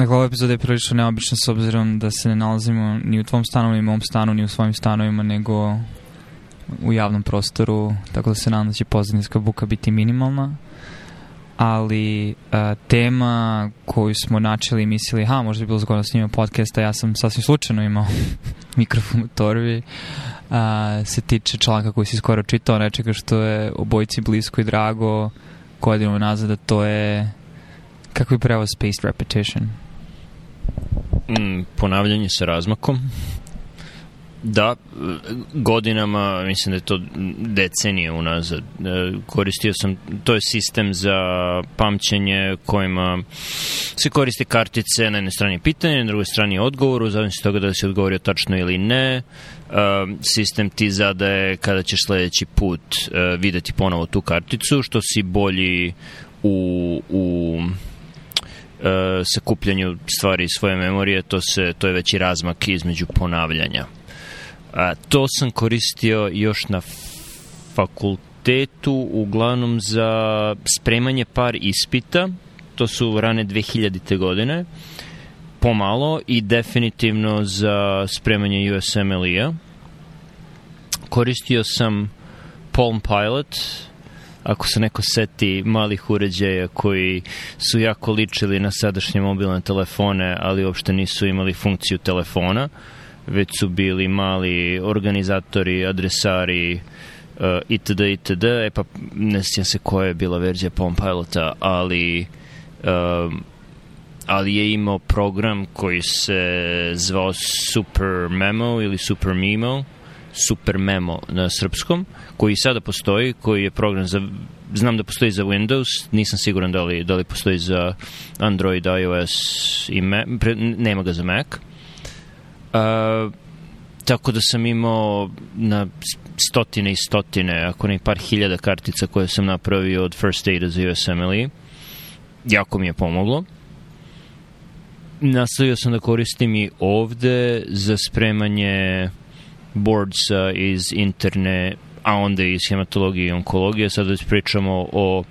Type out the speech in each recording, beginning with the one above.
Dakle, ova epizoda je prilično neobična s obzirom da se ne nalazimo ni u tvom stanu, ni u mom stanu, ni u svojim stanovima, nego u javnom prostoru, tako da se nadam da će pozadinska buka biti minimalna. Ali a, tema koju smo načeli i mislili, ha, možda bi bilo zgodno snimao podcasta, ja sam sasvim slučajno imao mikrofon u torbi, a, se tiče članka koji si skoro čitao, nečega što je obojici blisko i drago godinu nazad, da to je kako je pravo spaced repetition? Mm, ponavljanje sa razmakom. Da, godinama, mislim da je to decenije unazad, e, koristio sam, to je sistem za pamćenje kojima se koriste kartice, na jednoj strani pitanje, na drugoj strani odgovor, u zavisnosti toga da se odgovorio tačno ili ne, e, sistem ti zadaje kada ćeš sledeći put e, videti ponovo tu karticu, što si bolji u, u sakupljanju stvari iz svoje memorije, to, se, to je veći razmak između ponavljanja. A, to sam koristio još na fakultetu, uglavnom za spremanje par ispita, to su rane 2000. godine, pomalo i definitivno za spremanje USMLE-a. Koristio sam Palm Pilot, ako se neko seti malih uređaja koji su jako ličili na sadašnje mobilne telefone, ali uopšte nisu imali funkciju telefona, već su bili mali organizatori, adresari, uh, itd. itd. E pa ne sjećam se koja je bila verzija Palm Pilota, ali uh, ali je imao program koji se zvao Super Memo ili Super Memo, Super Memo na srpskom, koji sada postoji, koji je program za znam da postoji za Windows, nisam siguran da li, da li postoji za Android, iOS i Mac, pre, nema ga za Mac. Uh, tako da sam imao na stotine i stotine, ako ne par hiljada kartica koje sam napravio od First Aida za USMLE. Jako mi je pomoglo. Nastavio sam da koristim i ovde za spremanje boardsa iz interne a onda i hematologije i onkologije. Sad već pričamo o,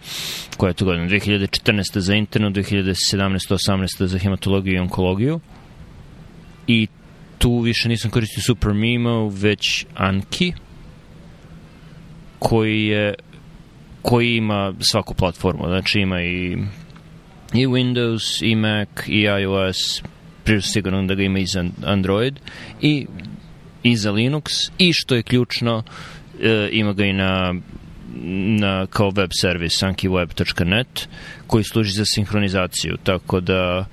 koja je to godina, 2014. za internu, 2017. 18. za hematologiju i onkologiju. I tu više nisam koristio Super Mimo, već Anki, koji je koji ima svaku platformu, znači ima i i Windows, i Mac, i iOS, prije sigurno da ga ima i za Android, i, i za Linux, i što je ključno, e, ima ga i na na, kao web servis ankiweb.net koji služi za sinhronizaciju, tako da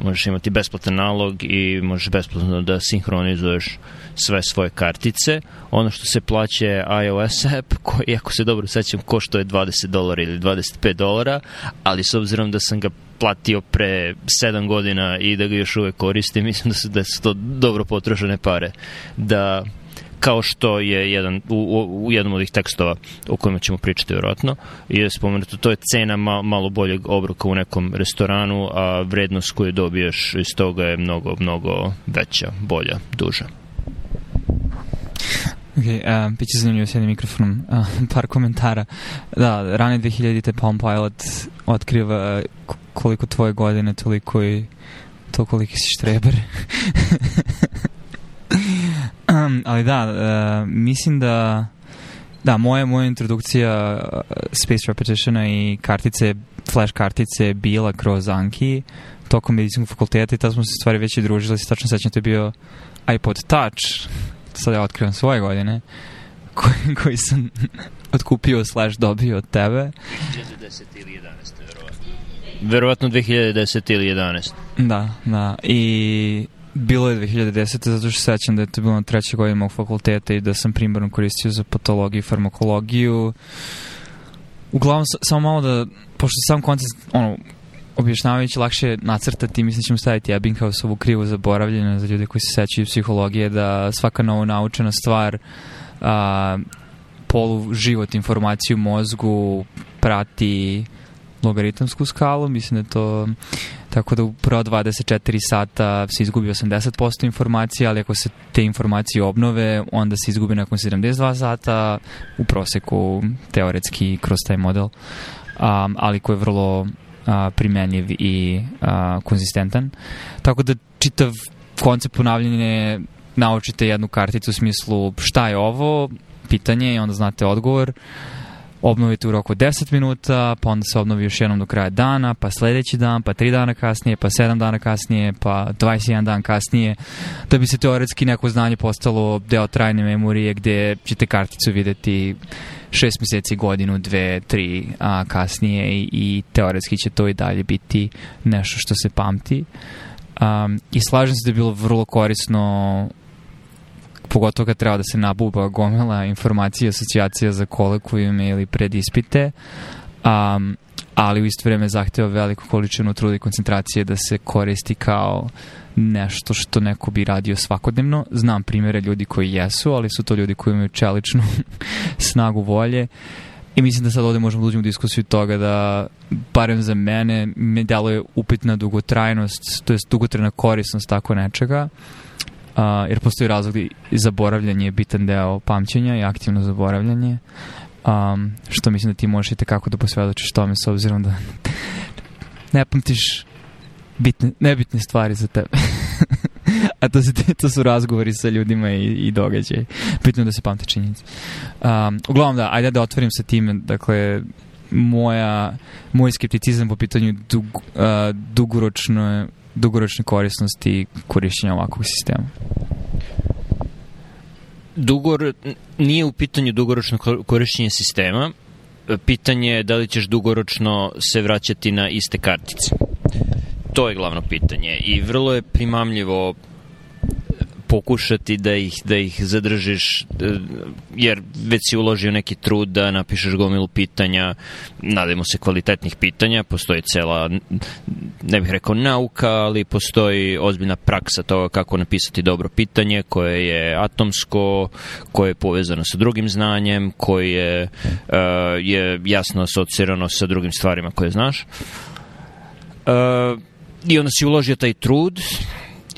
možeš imati besplatan nalog i možeš besplatno da sinhronizuješ sve svoje kartice. Ono što se plaća je iOS app, koji, ako se dobro sećam, košto je 20 dolara ili 25 dolara, ali s obzirom da sam ga platio pre 7 godina i da ga još uvek koristim, mislim da su, da su to dobro potrošene pare. Da kao što je jedan, u, u jednom od ovih tekstova o kojima ćemo pričati vjerojatno, je spomenuto, to je cena ma, malo boljeg obroka u nekom restoranu, a vrednost koju dobiješ iz toga je mnogo, mnogo veća, bolja, duža. Ok, uh, bit će zanimljivo s jednim mikrofonom. Uh, par komentara. Da, rane 2000-te Palm Pilot otkriva koliko tvoje godine, toliko i to koliki si štreber. Ali da, uh, mislim da da, moja, moja introdukcija uh, Space Repetitiona i kartice, flash kartice je bila kroz Anki tokom medicinskog fakulteta i tada smo se stvari već i družili. Se tačno sećam, to je bio iPod Touch, sad ja otkrivam svoje godine, koji, koji sam otkupio slash dobio od tebe. 2010 ili 11, verovatno. Verovatno 2010 ili 11. Da, da. I Bilo je 2010. zato što sećam da je to bilo na trećoj godini mog fakulteta i da sam primarno koristio za patologiju i farmakologiju. Uglavnom, samo malo da, pošto sam koncept, ono, objašnjavajući lakše nacrtati, mislim da ćemo staviti Ebbinghaus-ovu krivu zaboravljena za ljude koji se sećaju psihologije, da svaka novo naučena stvar a, polu život informaciju mozgu prati logaritamsku skalu, mislim da to tako da u prva 24 sata se izgubi 80% informacija, ali ako se te informacije obnove, onda se izgubi nakon 72 sata u proseku teoretski kroz taj model. Um, ali koji je vrlo a, primenljiv i a, konzistentan. Tako da čitav koncept ponavljanja naučite jednu karticu u smislu šta je ovo, pitanje i onda znate odgovor. Obnovite u roku 10 minuta, pa onda se obnovi još jednom do kraja dana, pa sledeći dan, pa 3 dana kasnije, pa 7 dana kasnije, pa 21 dan kasnije, da bi se teoretski neko znanje postalo deo trajne memorije gde ćete karticu videti šest meseci, godinu, dve, tri a, kasnije i, i teoretski će to i dalje biti nešto što se pamti. Um, I slažem se da je bilo vrlo korisno pogotovo kad treba da se nabuba gomela informacija, asocijacija za kolekvijume ili predispite, um, ali u isto vreme zahteva veliku količinu truda i koncentracije da se koristi kao nešto što neko bi radio svakodnevno. Znam primere ljudi koji jesu, ali su to ljudi koji imaju čeličnu snagu volje. I mislim da sad ovde možemo da uđemo u diskusiju toga da, barem za mene, me deluje upitna dugotrajnost, to je dugotrajna korisnost tako nečega. Uh, jer postoji razlog i zaboravljanje je bitan deo pamćenja i aktivno zaboravljanje. Um, što mislim da ti možeš i tekako da posvedočiš tome s obzirom da ne pamtiš bitne, nebitne stvari za tebe. A to, se, to su razgovori sa ljudima i, i događaj. Bitno da se pamte činjenice. Um, uglavnom da, ajde da otvorim sa time, dakle, moja, moj skepticizam po pitanju dug, uh, dugoročno, dugoročne korisnosti korišćenja ovakvog sistema. Dugor, nije u pitanju dugoročno korišćenje sistema, pitanje je da li ćeš dugoročno se vraćati na iste kartice. To je glavno pitanje i vrlo je primamljivo pokušati da ih, da ih zadržiš, e, jer već si uložio neki trud da napišeš gomilu pitanja, nadajmo se kvalitetnih pitanja, postoji cela, ne bih rekao nauka, ali postoji ozbiljna praksa toga kako napisati dobro pitanje, koje je atomsko, koje je povezano sa drugim znanjem, koje uh, je jasno asocirano sa drugim stvarima koje znaš. Uh, I onda si uložio taj trud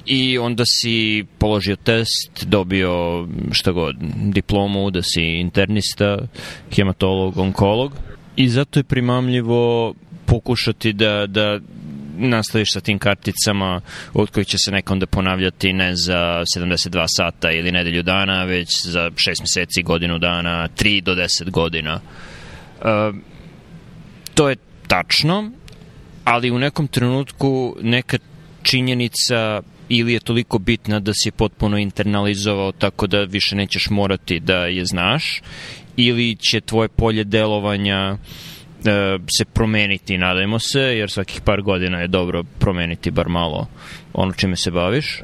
i onda si položio test, dobio šta god, diplomu da si internista, hematolog, onkolog i zato je primamljivo pokušati da, da nastaviš sa tim karticama od kojih će se neka onda ponavljati ne za 72 sata ili nedelju dana, već za 6 meseci, godinu dana, 3 do 10 godina. Uh, to je tačno, ali u nekom trenutku neka činjenica ili je toliko bitna da si je potpuno internalizovao tako da više nećeš morati da je znaš ili će tvoje polje delovanja e, se promeniti, nadajmo se, jer svakih par godina je dobro promeniti bar malo ono čime se baviš. E,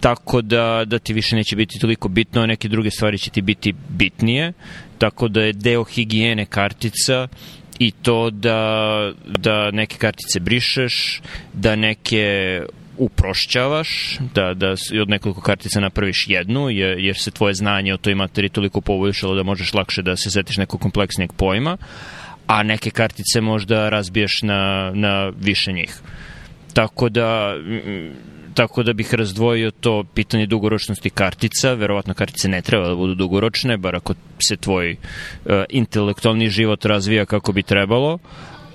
tako da, da ti više neće biti toliko bitno, a neke druge stvari će ti biti bitnije, tako da je deo higijene kartica i to da, da neke kartice brišeš, da neke uprošćavaš, da, da od nekoliko kartica napraviš jednu, jer, jer se tvoje znanje o toj materiji toliko poboljšalo da možeš lakše da se setiš nekog kompleksnijeg pojma, a neke kartice možda razbiješ na, na više njih. Tako da tako da bih razdvojio to pitanje dugoročnosti kartica. Verovatno kartice ne treba da budu dugoročne, bar ako se tvoj uh, intelektualni život razvija kako bi trebalo,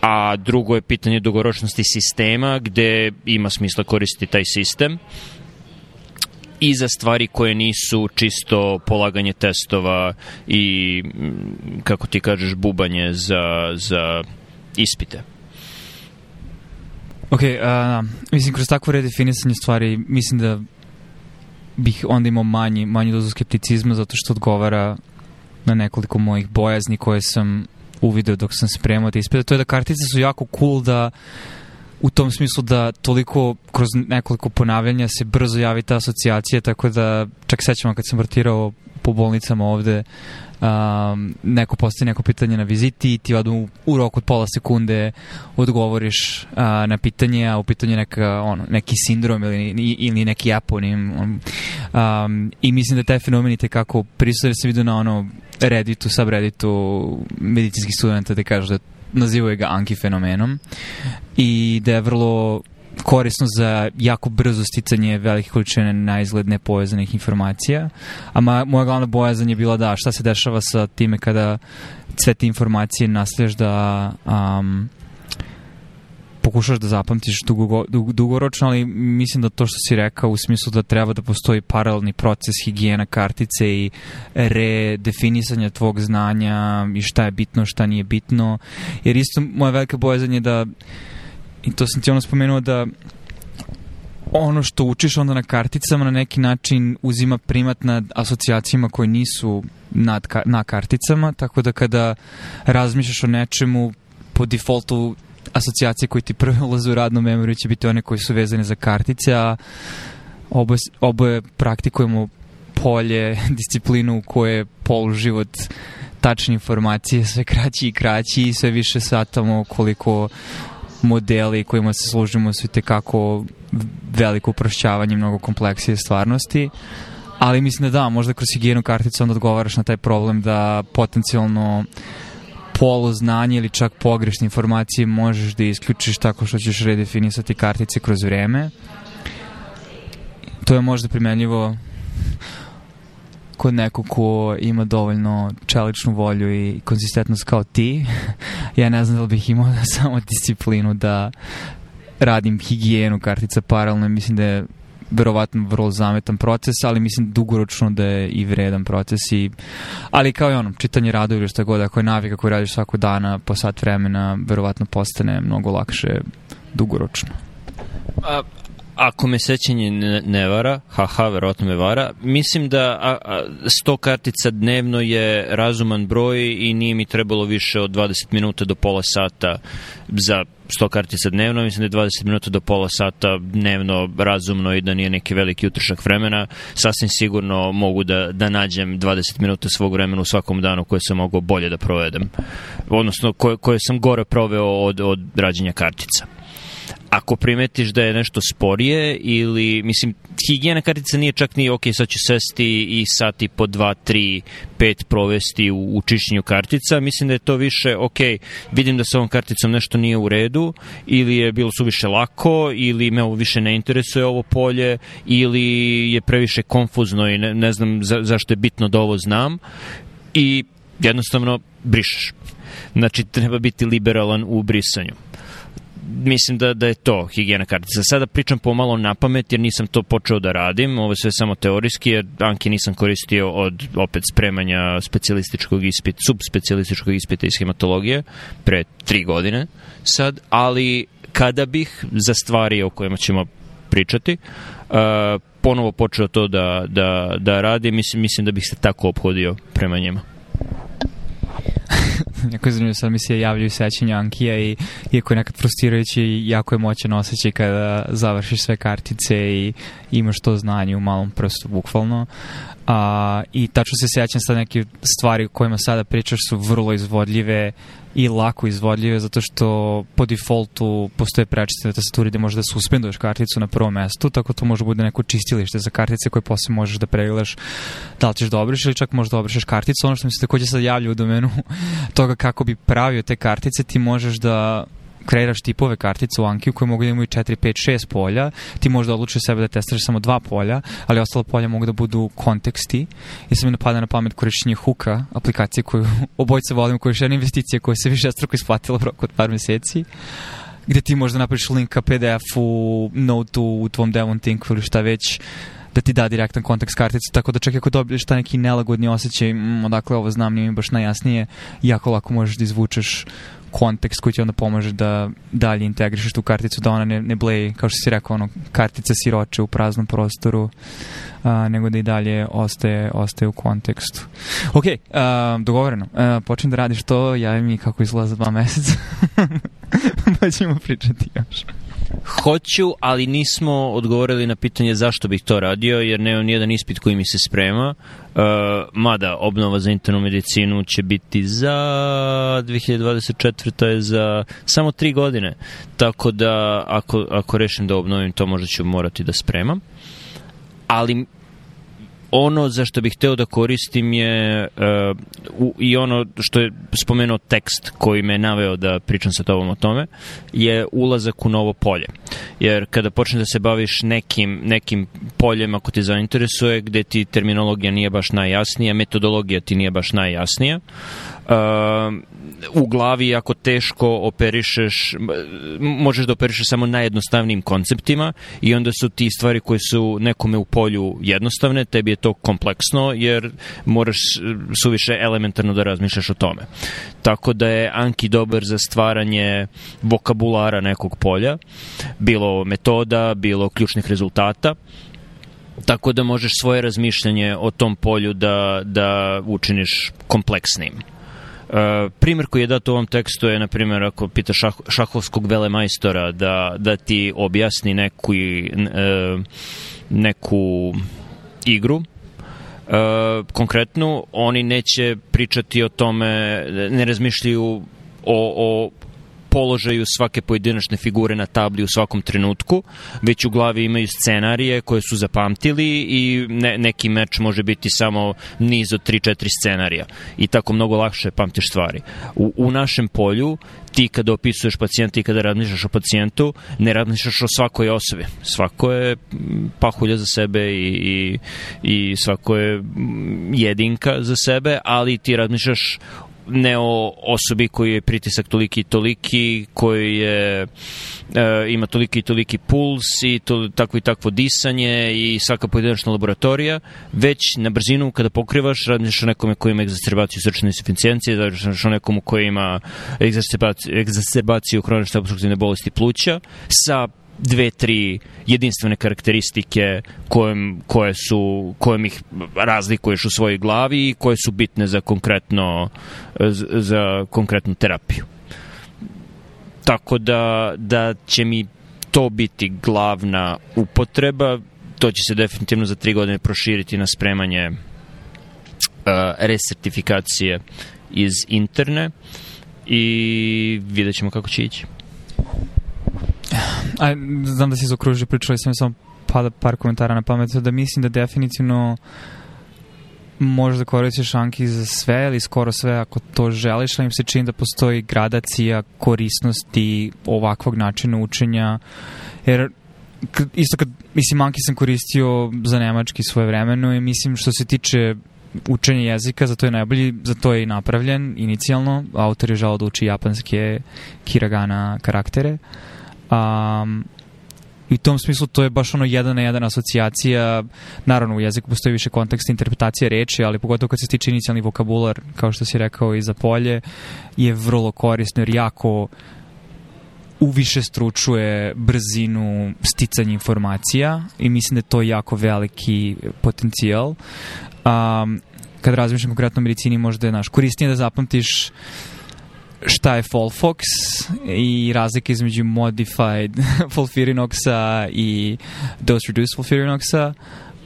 a drugo je pitanje dugoročnosti sistema gde ima smisla koristiti taj sistem i za stvari koje nisu čisto polaganje testova i, kako ti kažeš, bubanje za, za ispite. Ok, uh, mislim, kroz takvo redefinisanje stvari, mislim da bih onda imao manji, manju dozu skepticizma zato što odgovara na nekoliko mojih bojazni koje sam uvideo dok sam spremao te ispite. To je da kartice su jako cool da u tom smislu da toliko kroz nekoliko ponavljanja se brzo javi ta asocijacija, tako da čak sećamo kad sam vrtirao po bolnicama ovde um, neko postoji neko pitanje na viziti ti odmah u, roku od pola sekunde odgovoriš uh, na pitanje, a u pitanju neka, ono, neki sindrom ili, ili neki aponim. Um, I mislim da taj fenomen i tekako prisutan se vidio na ono Redditu, subredditu medicinskih studenta da kažu da nazivaju ga Anki fenomenom i da je vrlo korisno za jako brzo sticanje velike količine na izgled nepovezanih informacija. A ma, moja glavna bojazan je bila da šta se dešava sa time kada sve te informacije nasljedaš da um, pokušaš da zapamtiš dugo, dug, dugoročno, ali mislim da to što si rekao u smislu da treba da postoji paralelni proces higijena kartice i redefinisanja tvog znanja i šta je bitno, šta nije bitno. Jer isto moja velika bojazan je da i to sam ti ono spomenuo da ono što učiš onda na karticama na neki način uzima primat nad asocijacijama koje nisu nad, na karticama, tako da kada razmišljaš o nečemu po defaultu asocijacije koje ti prve ulaze u radnu memoriju će biti one koje su vezane za kartice, a oboje, oboje praktikujemo polje, disciplinu u koje poluživot tačne informacije sve kraći i kraći i sve više satamo koliko modeli kojima se služimo su tekako veliko uprošćavanje, mnogo kompleksije stvarnosti. Ali mislim da da, možda kroz higijenu karticu onda odgovaraš na taj problem da potencijalno poluznanje ili čak pogrešne informacije možeš da isključiš tako što ćeš redefinisati kartice kroz vreme. To je možda primenljivo kod nekog ko ima dovoljno čeličnu volju i konzistentnost kao ti. ja ne znam da li bih imao samo disciplinu da radim higijenu kartica paralelno. Mislim da je verovatno vrlo zametan proces, ali mislim dugoročno da je i vredan proces i ali kao i ono, čitanje rado ili šta god, ako je navika koju radiš svako dana po sat vremena, verovatno postane mnogo lakše dugoročno. A, ako me sećanje ne, ne vara, haha, verovatno me vara, mislim da a, a, 100 kartica dnevno je razuman broj i nije mi trebalo više od 20 minuta do pola sata za 100 kartica dnevno, mislim da je 20 minuta do pola sata dnevno razumno i da nije neki veliki utrošak vremena. Sasvim sigurno mogu da, da nađem 20 minuta svog vremena u svakom danu koje sam mogao bolje da provedem. Odnosno, koje, koje sam gore proveo od, od rađenja kartica ako primetiš da je nešto sporije ili, mislim, higijena kartica nije čak ni, ok, sad ću sesti i sati po 2, 3, 5 provesti u, u čišćenju kartica, mislim da je to više, ok, vidim da sa ovom karticom nešto nije u redu, ili je bilo suviše lako, ili me ovo više ne interesuje ovo polje, ili je previše konfuzno i ne, ne znam za, zašto je bitno da ovo znam, i jednostavno brišeš. Znači, treba biti liberalan u brisanju mislim da, da je to higijena kartica. Sada pričam pomalo na pamet jer nisam to počeo da radim, ovo sve samo teorijski jer Anki nisam koristio od opet spremanja specijalističkog ispita, subspecijalističkog ispita iz hematologije pre tri godine sad, ali kada bih za stvari o kojima ćemo pričati, uh, ponovo počeo to da, da, da radim, mislim, mislim da bih se tako obhodio prema njima. jako zanimljivo, sad mi se javljaju sećanja Ankija i iako je nekad frustrirajući jako je moćan osjećaj kada završiš sve kartice i imaš to znanje u malom prstu, bukvalno. A, I tačno se sećam sad neke stvari o kojima sada pričaš su vrlo izvodljive i lako izvodljive zato što po defaultu postoje prečice da tastaturi gde možeš da suspenduješ karticu na prvom mestu, tako to može bude neko čistilište za kartice koje posle možeš da pregledaš da li ćeš da obriš ili čak možeš da obrišeš karticu. Ono što mi se takođe sad javlja u domenu toga kako bi pravio te kartice, ti možeš da kreiraš tipove kartica u Ankiju koje mogu da imaju 4, 5, 6 polja, ti možda odlučiš sebe da testiraš samo dva polja, ali ostala polja mogu da budu konteksti. I sam mi napada na pamet korišćenje Huka, aplikacije koju obojce volim, koja je jedna investicija koja se više struko isplatila u roku od par meseci gde ti možda napraviš link ka PDF-u, note-u u tvom Devon Tinku ili šta već, da ti da direktan kontekst karticu, tako da čak ako dobiješ taj neki nelagodni osjećaj, mm, odakle ovo znam, nije mi baš najjasnije, jako lako možeš da izvučeš kontekst koji ti onda pomaže da dalje integrišeš tu karticu, da ona ne, ne bleji, kao što si rekao, ono, kartica siroče u praznom prostoru, a, nego da i dalje ostaje, ostaje u kontekstu. Ok, a, dogovoreno. A, počnem da radiš to, javi mi kako izgleda za dva meseca. pa ćemo pričati još. Hoću, ali nismo odgovorili na pitanje zašto bih to radio, jer nemam nijedan ispit koji mi se sprema. Uh, mada obnova za internu medicinu će biti za 2024. To je za samo tri godine. Tako da ako, ako rešim da obnovim to možda ću morati da spremam. Ali ono za što bih hteo da koristim je uh, u, i ono što je spomenuo tekst koji me naveo da pričam sa tobom o tome, je ulazak u novo polje. Jer kada počneš da se baviš nekim, nekim poljem ako te zainteresuje, gde ti terminologija nije baš najjasnija, metodologija ti nije baš najjasnija, u glavi jako teško operišeš, možeš da operišeš samo najjednostavnijim konceptima i onda su ti stvari koje su nekome u polju jednostavne, tebi je to kompleksno jer moraš suviše elementarno da razmišljaš o tome. Tako da je Anki dobar za stvaranje vokabulara nekog polja, bilo metoda, bilo ključnih rezultata, tako da možeš svoje razmišljanje o tom polju da, da učiniš kompleksnim. Uh, primer koji je dat u ovom tekstu je, na primjer, ako pitaš šah, šahovskog velemajstora da, da ti objasni neku, uh, neku igru, uh, konkretnu, oni neće pričati o tome, ne razmišljaju o, o položaju svake pojedinačne figure na tabli u svakom trenutku, već u glavi imaju scenarije koje su zapamtili i ne, neki meč može biti samo niz od 3-4 scenarija i tako mnogo lakše pamtiš stvari. U, u našem polju ti kada opisuješ pacijenta i kada razmišljaš o pacijentu, ne razmišljaš o svakoj osobi. Svako je pahulja za sebe i, i, i svako je jedinka za sebe, ali ti razmišljaš ne o osobi koji je pritisak toliki i toliki, koji je, e, ima toliki i toliki puls i to, takvo i takvo disanje i svaka pojedinačna laboratorija, već na brzinu kada pokrivaš, radiš o nekome koji ima egzacerbaciju srčane insuficijencije, radiš o nekomu koji ima egzacerbaciju, egzacerbaciju hronične obstruktivne bolesti pluća sa dve, tri jedinstvene karakteristike kojem, koje su, kojem ih razlikuješ u svojoj glavi i koje su bitne za konkretno za konkretnu terapiju. Tako da, da će mi to biti glavna upotreba, to će se definitivno za tri godine proširiti na spremanje uh, resertifikacije iz interne i vidjet ćemo kako će ići. A, znam da si zaokružio, pričali sam samo pada par komentara na pamet, da mislim da definitivno možeš da koristiš Anki za sve ili skoro sve ako to želiš, ali im se čini da postoji gradacija korisnosti ovakvog načina učenja, jer isto kad, mislim, Anki sam koristio za nemački svoje vremeno i mislim što se tiče učenje jezika, zato je najbolji, zato je i napravljen inicijalno. Autor je žao da uči japanske kiragana karaktere. Um, I u tom smislu to je baš ono jedan na jedan asocijacija. Naravno, u jeziku postoji više kontekst interpretacije reči, ali pogotovo kad se stiče inicijalni vokabular, kao što si rekao i za polje, je vrlo korisno jer jako uviše stručuje brzinu sticanja informacija i mislim da je to jako veliki potencijal. Um, kad razmišljam konkretno o medicini, možda je naš korisnije da zapamtiš šta je Folfox i razlike između modified fulfirinoxa i dose reduced fulfirinoxa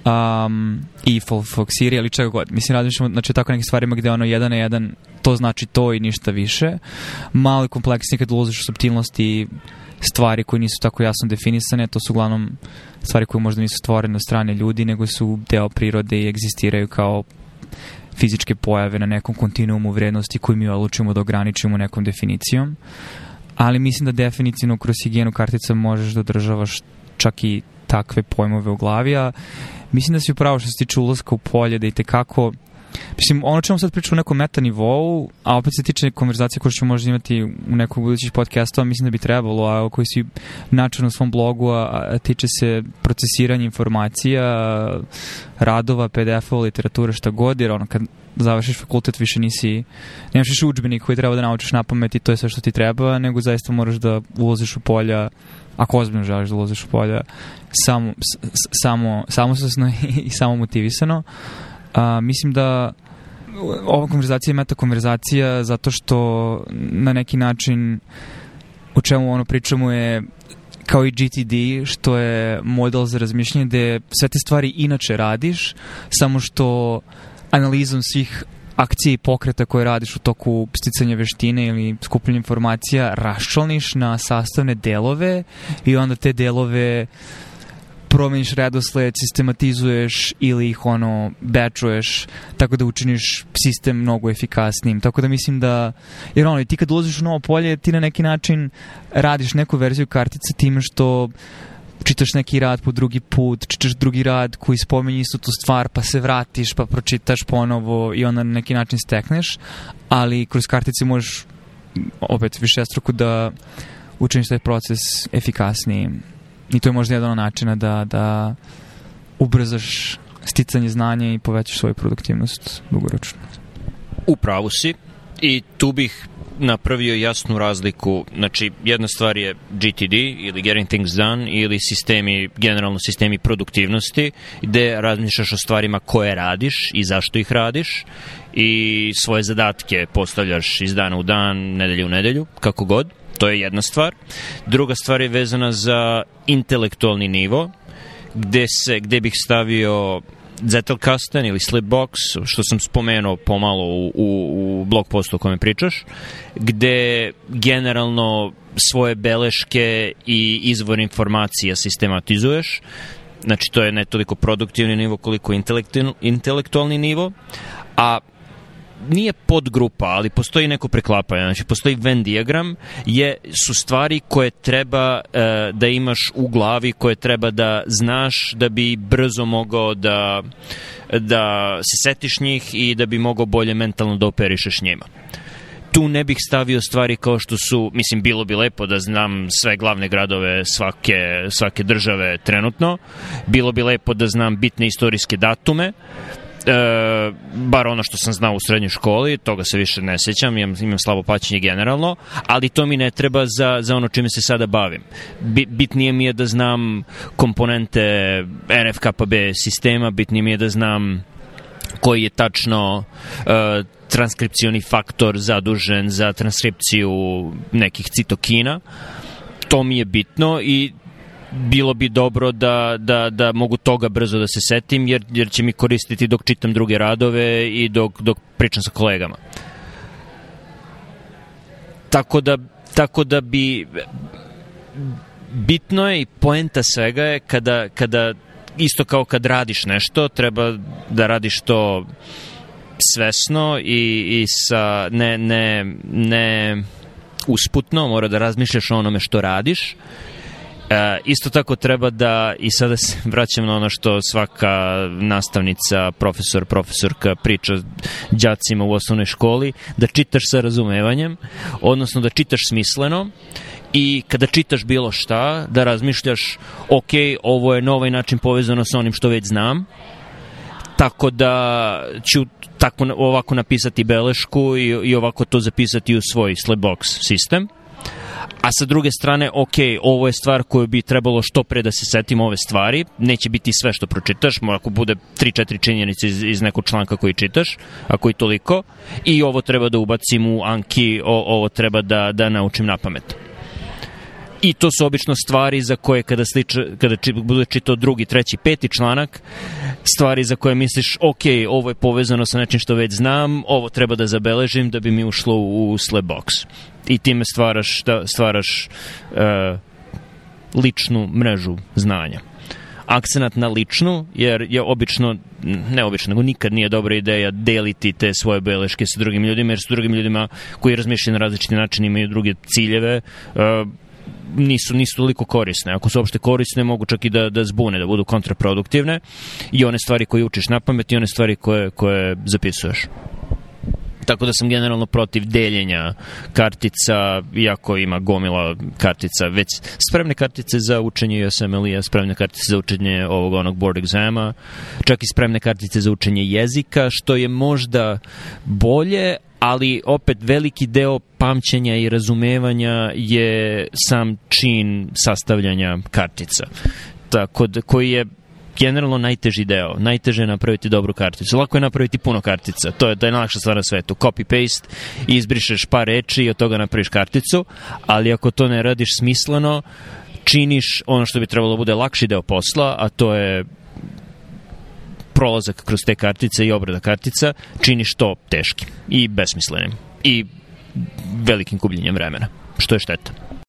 um, i Folfoxiri, ali čega god. Mislim, razmišljamo znači, tako nekim stvarima gde ono jedan na jedan to znači to i ništa više. Malo je kompleksnije kad ulaziš u subtilnosti stvari koje nisu tako jasno definisane, to su uglavnom stvari koje možda nisu stvorene od strane ljudi, nego su deo prirode i egzistiraju kao fizičke pojave na nekom kontinuumu vrednosti koju mi odlučimo da ograničimo nekom definicijom. Ali mislim da definicijno kroz higijenu kartica možeš da održavaš čak i takve pojmove u glavi, a mislim da si upravo što se tiče ulazka u polje, da i tekako Mislim, ono čemu sad pričam u nekom meta nivou, a opet se tiče konverzacije koje ćemo možda imati u nekog budućih podcastova, mislim da bi trebalo, a koji si način na svom blogu, a, a tiče se procesiranja informacija, radova, PDF-ova, literature, šta god, jer ono, kad završiš fakultet više nisi, nemaš više učbenik koji treba da naučiš na pamet i to je sve što ti treba, nego zaista moraš da ulaziš u polja ako ozbiljno želiš da ulaziš u polja samo, samo, samosvesno i samo motivisano. A, mislim da ova konverzacija je meta konverzacija zato što na neki način o čemu ono pričamo je kao i GTD, što je model za razmišljanje gde sve te stvari inače radiš, samo što analizom svih akcije i pokreta koje radiš u toku sticanja veštine ili skupljenja informacija raščlaniš na sastavne delove i onda te delove uh, promeniš redosled, sistematizuješ ili ih ono bečuješ tako da učiniš sistem mnogo efikasnijim. Tako da mislim da, jer ono, ti kad ulaziš u novo polje, ti na neki način radiš neku verziju kartice time što čitaš neki rad po drugi put, čitaš drugi rad koji spominje istu tu stvar, pa se vratiš, pa pročitaš ponovo i onda na neki način stekneš, ali kroz kartice možeš opet više struku da učiniš taj proces efikasniji. I to je možda jedan od načina da, da ubrzaš sticanje znanja i povećaš svoju produktivnost dugoročno. U pravu si i tu bih napravio jasnu razliku. Znači, jedna stvar je GTD ili Getting Things Done ili sistemi, generalno sistemi produktivnosti gde razmišljaš o stvarima koje radiš i zašto ih radiš i svoje zadatke postavljaš iz dana u dan, nedelju u nedelju, kako god. To je jedna stvar. Druga stvar je vezana za intelektualni nivo, gde, se, gde bih stavio Zettelkasten ili Slipbox, što sam spomenuo pomalo u, u, u blog postu o kome pričaš, gde generalno svoje beleške i izvor informacija sistematizuješ. Znači, to je ne toliko produktivni nivo koliko intelektualni nivo, a nije podgrupa, ali postoji neko preklapanje, znači postoji Venn diagram, je, su stvari koje treba uh, da imaš u glavi, koje treba da znaš da bi brzo mogao da, da se setiš njih i da bi mogao bolje mentalno da operišeš njima. Tu ne bih stavio stvari kao što su, mislim, bilo bi lepo da znam sve glavne gradove svake, svake države trenutno, bilo bi lepo da znam bitne istorijske datume, e, bar ono što sam znao u srednjoj školi, toga se više ne sećam, imam, imam slabo paćenje generalno, ali to mi ne treba za, za ono čime se sada bavim. Bitnije mi je da znam komponente RFKPB sistema, bitnije mi je da znam koji je tačno uh, transkripcioni faktor zadužen za transkripciju nekih citokina. To mi je bitno i bilo bi dobro da, da, da mogu toga brzo da se setim, jer, jer će mi koristiti dok čitam druge radove i dok, dok pričam sa kolegama. Tako da, tako da bi bitno je i poenta svega je kada, kada isto kao kad radiš nešto, treba da radiš to svesno i, i sa ne, ne, ne usputno, mora da razmišljaš o onome što radiš E, isto tako treba da, i sada se vraćam na ono što svaka nastavnica, profesor, profesorka priča đacima u osnovnoj školi, da čitaš sa razumevanjem, odnosno da čitaš smisleno, i kada čitaš bilo šta, da razmišljaš, ok, ovo je na ovaj način povezano sa onim što već znam, tako da ću tako ovako napisati belešku i, i ovako to zapisati u svoj Slipbox sistem a sa druge strane, ok, ovo je stvar koju bi trebalo što pre da se setimo ove stvari, neće biti sve što pročitaš, ako bude 3-4 činjenice iz, iz nekog članka koji čitaš, ako i toliko, i ovo treba da ubacim u Anki, o, ovo treba da, da naučim na pamet. I to su obično stvari za koje kada, sliča, kada či, bude čitao drugi, treći, peti članak, stvari za koje misliš, ok, ovo je povezano sa nečim što već znam, ovo treba da zabeležim da bi mi ušlo u Slapbox i time stvaraš, da, stvaraš uh, ličnu mrežu znanja akcenat na ličnu, jer je obično, ne obično, nego nikad nije dobra ideja deliti te svoje beleške sa drugim ljudima, jer sa drugim ljudima koji razmišljaju na različiti način imaju druge ciljeve, uh, nisu, nisu toliko korisne. Ako su uopšte korisne, mogu čak i da, da zbune, da budu kontraproduktivne i one stvari koje učiš na pamet i one stvari koje, koje zapisuješ. Tako da sam generalno protiv deljenja kartica, iako ima gomila kartica, već spremne kartice za učenje USMLE, spremne kartice za učenje ovog onog board exama, čak i spremne kartice za učenje jezika, što je možda bolje, ali opet veliki deo pamćenja i razumevanja je sam čin sastavljanja kartica. Tako da, koji je generalno najteži deo. Najteže je napraviti dobru karticu. Lako je napraviti puno kartica. To je, to je najlakša stvar na svetu. Copy-paste, izbrišeš par reči i od toga napraviš karticu, ali ako to ne radiš smisleno, činiš ono što bi trebalo da bude lakši deo posla, a to je prolazak kroz te kartice i obrada kartica, činiš to teškim i besmislenim i velikim gubljenjem vremena, što je šteta.